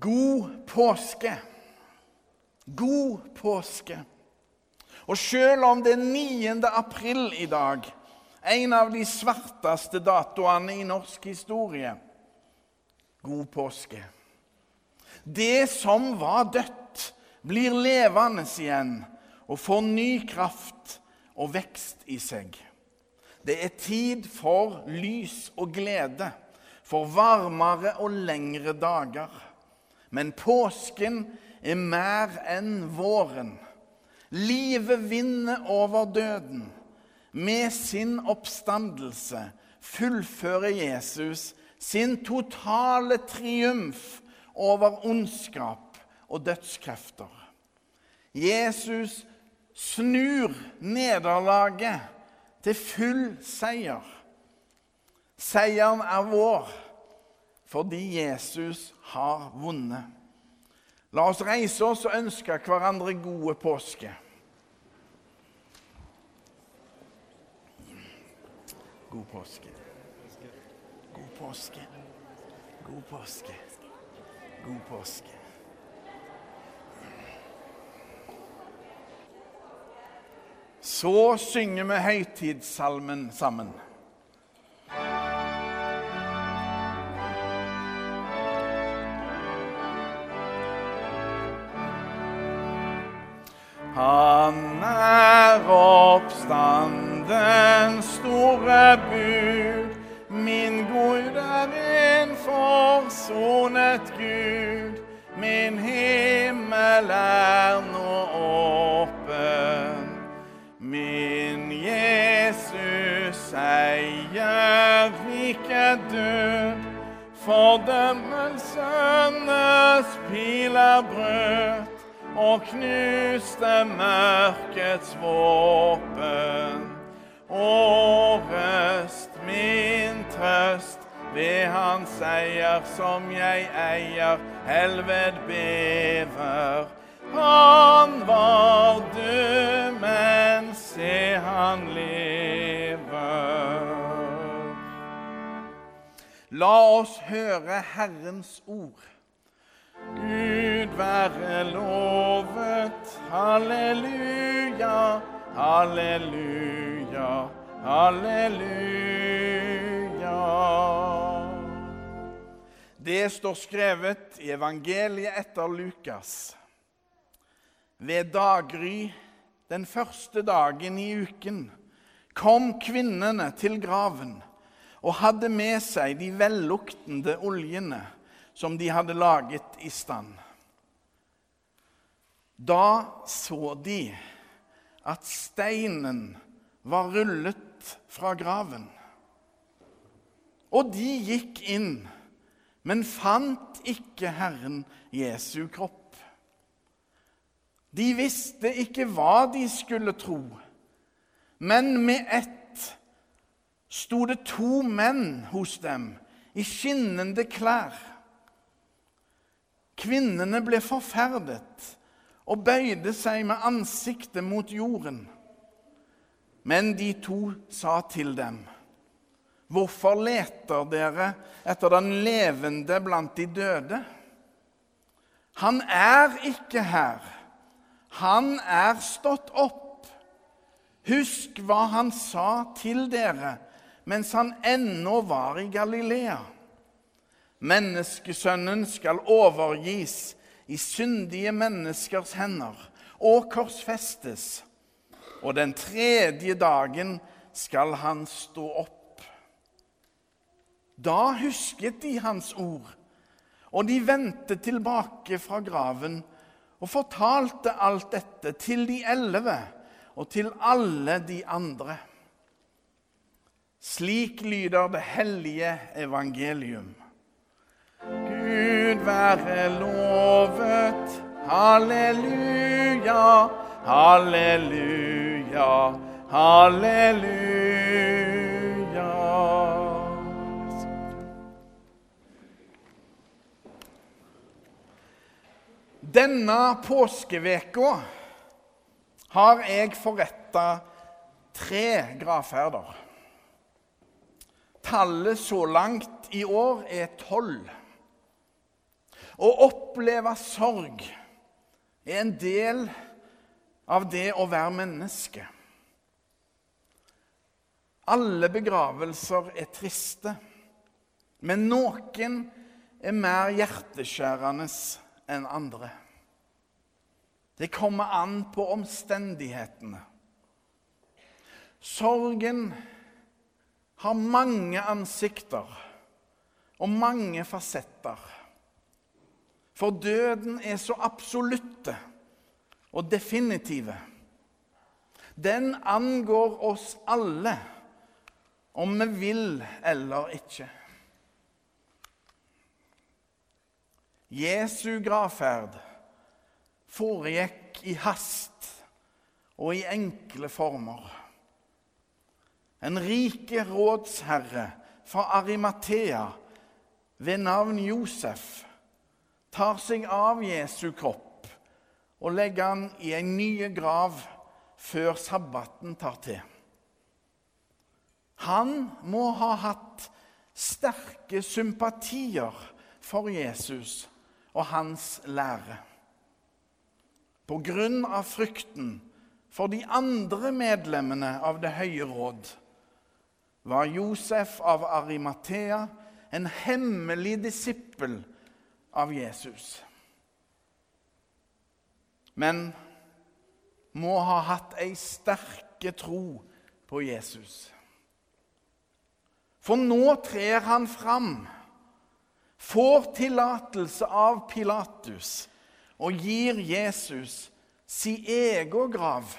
God påske. God påske. Og selv om det er 9. april i dag, en av de svarteste datoene i norsk historie God påske. Det som var dødt, blir levende igjen og får ny kraft og vekst i seg. Det er tid for lys og glede, for varmere og lengre dager. Men påsken er mer enn våren. Livet vinner over døden. Med sin oppstandelse fullfører Jesus sin totale triumf over ondskap og dødskrefter. Jesus snur nederlaget til full seier. Seieren er vår fordi Jesus har vunnet. La oss reise oss og ønske hverandre gode påske. God påske. God påske. God påske. God påske. Så synger vi høytidssalmen sammen. Oppstanden store bud. Min Gud er en forsonet Gud. Min himmel er nå knuste mørkets våpen. Og røst min trøst ved hans seier som jeg eier, helved bever. Han var død, men se han lever. La oss høre Herrens ord. Gud være lovet. Halleluja, halleluja, halleluja. Det står skrevet i evangeliet etter Lukas. Ved daggry den første dagen i uken kom kvinnene til graven og hadde med seg de velluktende oljene som de hadde laget i stand. Da så de at steinen var rullet fra graven. Og de gikk inn, men fant ikke Herren Jesu kropp. De visste ikke hva de skulle tro, men med ett sto det to menn hos dem i skinnende klær. Kvinnene ble forferdet og bøyde seg med ansiktet mot jorden. Men de to sa til dem, 'Hvorfor leter dere etter den levende blant de døde?' 'Han er ikke her. Han er stått opp.' 'Husk hva han sa til dere mens han ennå var i Galilea.' Menneskesønnen skal overgis i syndige menneskers hender og korsfestes, og den tredje dagen skal han stå opp. Da husket de hans ord, og de vendte tilbake fra graven og fortalte alt dette til de elleve og til alle de andre. Slik lyder det hellige evangelium. Være lovet. Halleluja, halleluja, halleluja. Denne påskeveka har jeg forretta tre gravferder. Tallet så langt i år er tolv. Å oppleve sorg er en del av det å være menneske. Alle begravelser er triste, men noen er mer hjerteskjærende enn andre. Det kommer an på omstendighetene. Sorgen har mange ansikter og mange fasetter. For døden er så absolutte og definitive. Den angår oss alle, om vi vil eller ikke. Jesu gravferd foregikk i hast og i enkle former. En rike rådsherre fra Arimathea ved navn Josef tar seg av Jesu kropp og legger han i en ny grav før sabbaten tar til. Han må ha hatt sterke sympatier for Jesus og hans lære. På grunn av frykten for de andre medlemmene av Det høye råd var Josef av Arimathea en hemmelig disippel av Jesus. Men må ha hatt ei sterke tro på Jesus. For nå trer han fram, får tillatelse av Pilatus og gir Jesus sin egen grav.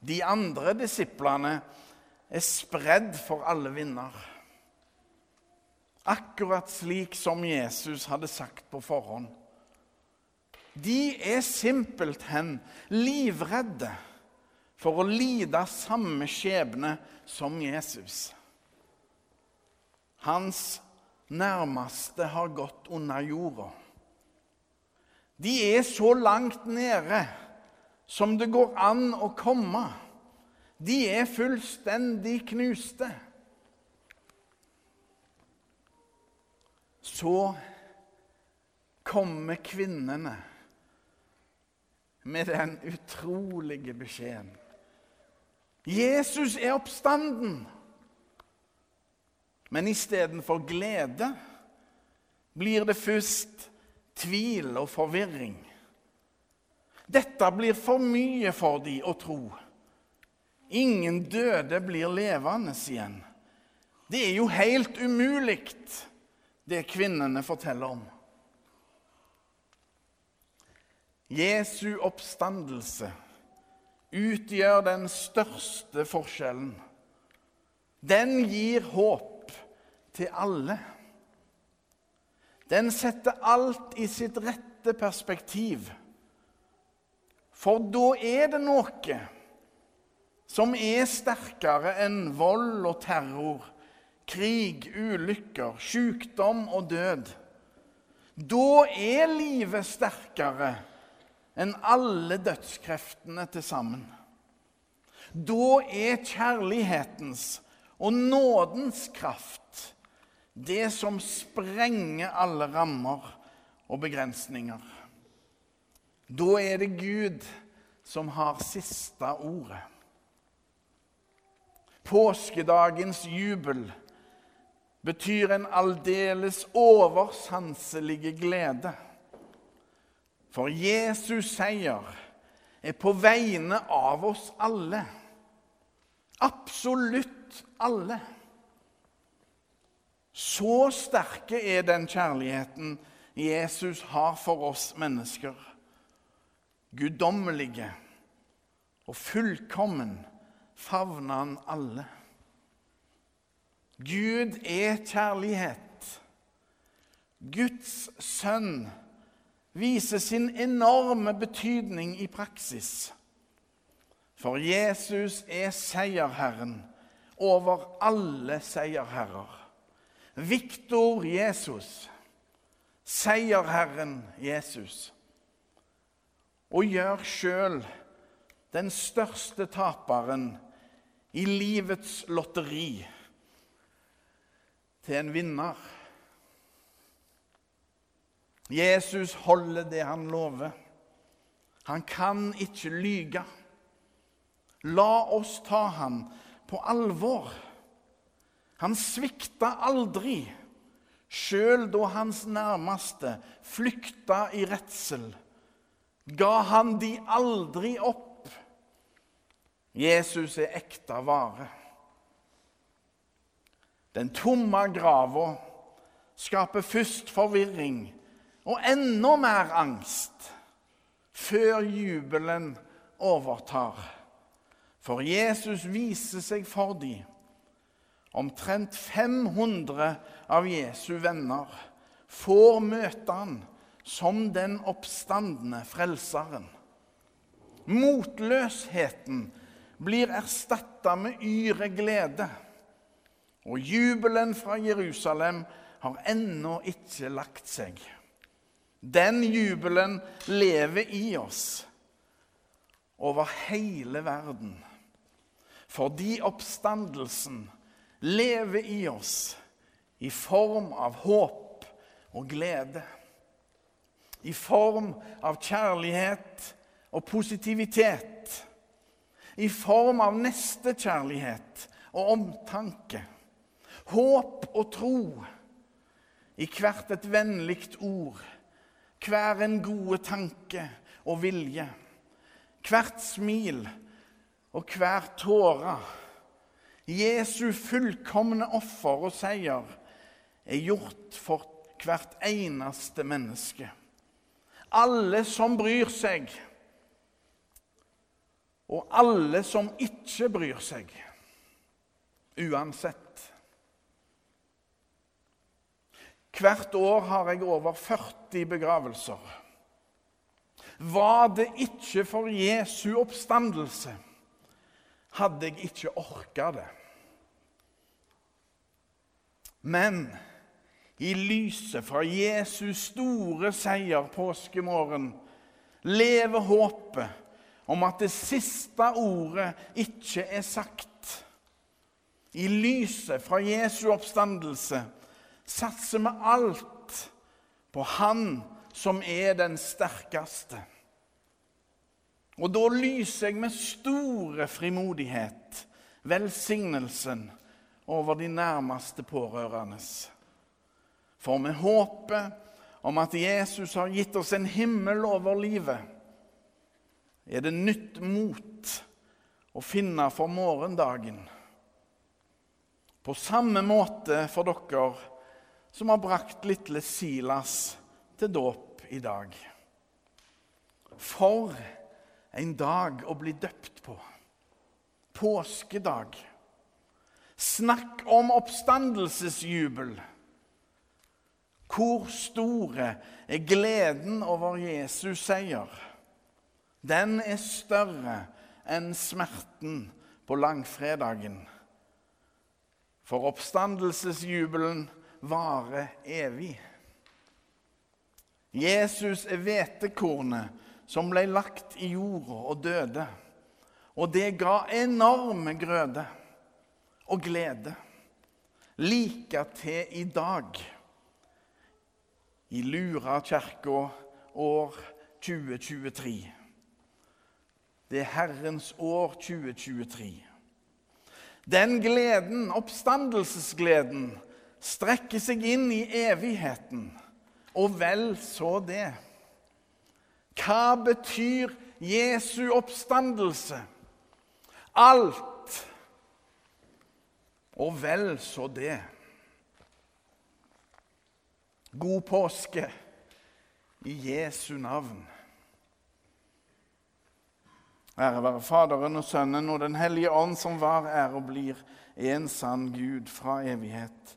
De andre disiplene er spredd for alle vinder. Akkurat slik som Jesus hadde sagt på forhånd. De er simpelthen livredde for å lide samme skjebne som Jesus. Hans nærmeste har gått under jorda. De er så langt nede som det går an å komme. De er fullstendig knuste. Så kommer kvinnene med den utrolige beskjeden. Jesus er oppstanden. Men istedenfor glede blir det først tvil og forvirring. Dette blir for mye for de å tro. Ingen døde blir levende igjen. Det er jo helt umulig, det kvinnene forteller om. Jesu oppstandelse utgjør den største forskjellen. Den gir håp til alle. Den setter alt i sitt rette perspektiv. For da er det noe som er sterkere enn vold og terror, krig, ulykker, sykdom og død. Da er livet sterkere enn alle dødskreftene til sammen. Da er kjærlighetens og nådens kraft det som sprenger alle rammer og begrensninger. Da er det Gud som har siste ordet. Påskedagens jubel betyr en aldeles oversanselig glede. For Jesus seier er på vegne av oss alle. Absolutt alle. Så sterke er den kjærligheten Jesus har for oss mennesker guddommelige og fullkommen favner han alle. Gud er kjærlighet. Guds sønn viser sin enorme betydning i praksis. For Jesus er seierherren over alle seierherrer. Viktor Jesus, seierherren Jesus og gjør sjøl den største taperen i livets lotteri til en vinner. Jesus holder det han lover. Han kan ikke lyge. La oss ta han på alvor. Han svikta aldri, sjøl da hans nærmeste flykta i redsel. Ga han de aldri opp. Jesus er ekte vare. Den tomme grava skaper først forvirring og enda mer angst før jubelen overtar. For Jesus viser seg for dem. Omtrent 500 av Jesu venner får møte han som den oppstandende frelseren. Motløsheten blir erstatta med yre glede. Og jubelen fra Jerusalem har ennå ikke lagt seg. Den jubelen lever i oss over hele verden. Fordi oppstandelsen lever i oss i form av håp og glede. I form av kjærlighet og positivitet. I form av nestekjærlighet og omtanke. Håp og tro i hvert et vennlig ord hver en gode tanke og vilje, hvert smil og hver tåre. Jesu fullkomne offer og seier er gjort for hvert eneste menneske. Alle som bryr seg, og alle som ikke bryr seg. Uansett. Hvert år har jeg over 40 begravelser. Var det ikke for Jesu oppstandelse, hadde jeg ikke orka det. Men i lyset fra Jesus store seier påskemorgen lever håpet om at det siste ordet ikke er sagt. I lyset fra Jesu oppstandelse satser vi alt på Han som er den sterkeste. Og da lyser jeg med store frimodighet velsignelsen over de nærmeste pårørende. For med håpet om at Jesus har gitt oss en himmel over livet, er det nytt mot å finne for morgendagen. På samme måte for dere som har brakt lille Silas til dåp i dag. For en dag å bli døpt på. Påskedag. Snakk om oppstandelsesjubel. Hvor store er gleden over Jesus seier? Den er større enn smerten på langfredagen. For oppstandelsesjubelen varer evig. Jesus er hvetekornet som ble lagt i jorda og døde. Og det ga enorme grøde og glede. Like til i dag. I Lura kirke år 2023. Det er Herrens år 2023. Den gleden, oppstandelsesgleden, strekker seg inn i evigheten. Og vel så det. Hva betyr Jesu oppstandelse? Alt. Og vel så det. God påske i Jesu navn. Ære være Faderen og Sønnen og Den hellige ånd, som var, er og blir en sann Gud fra evighet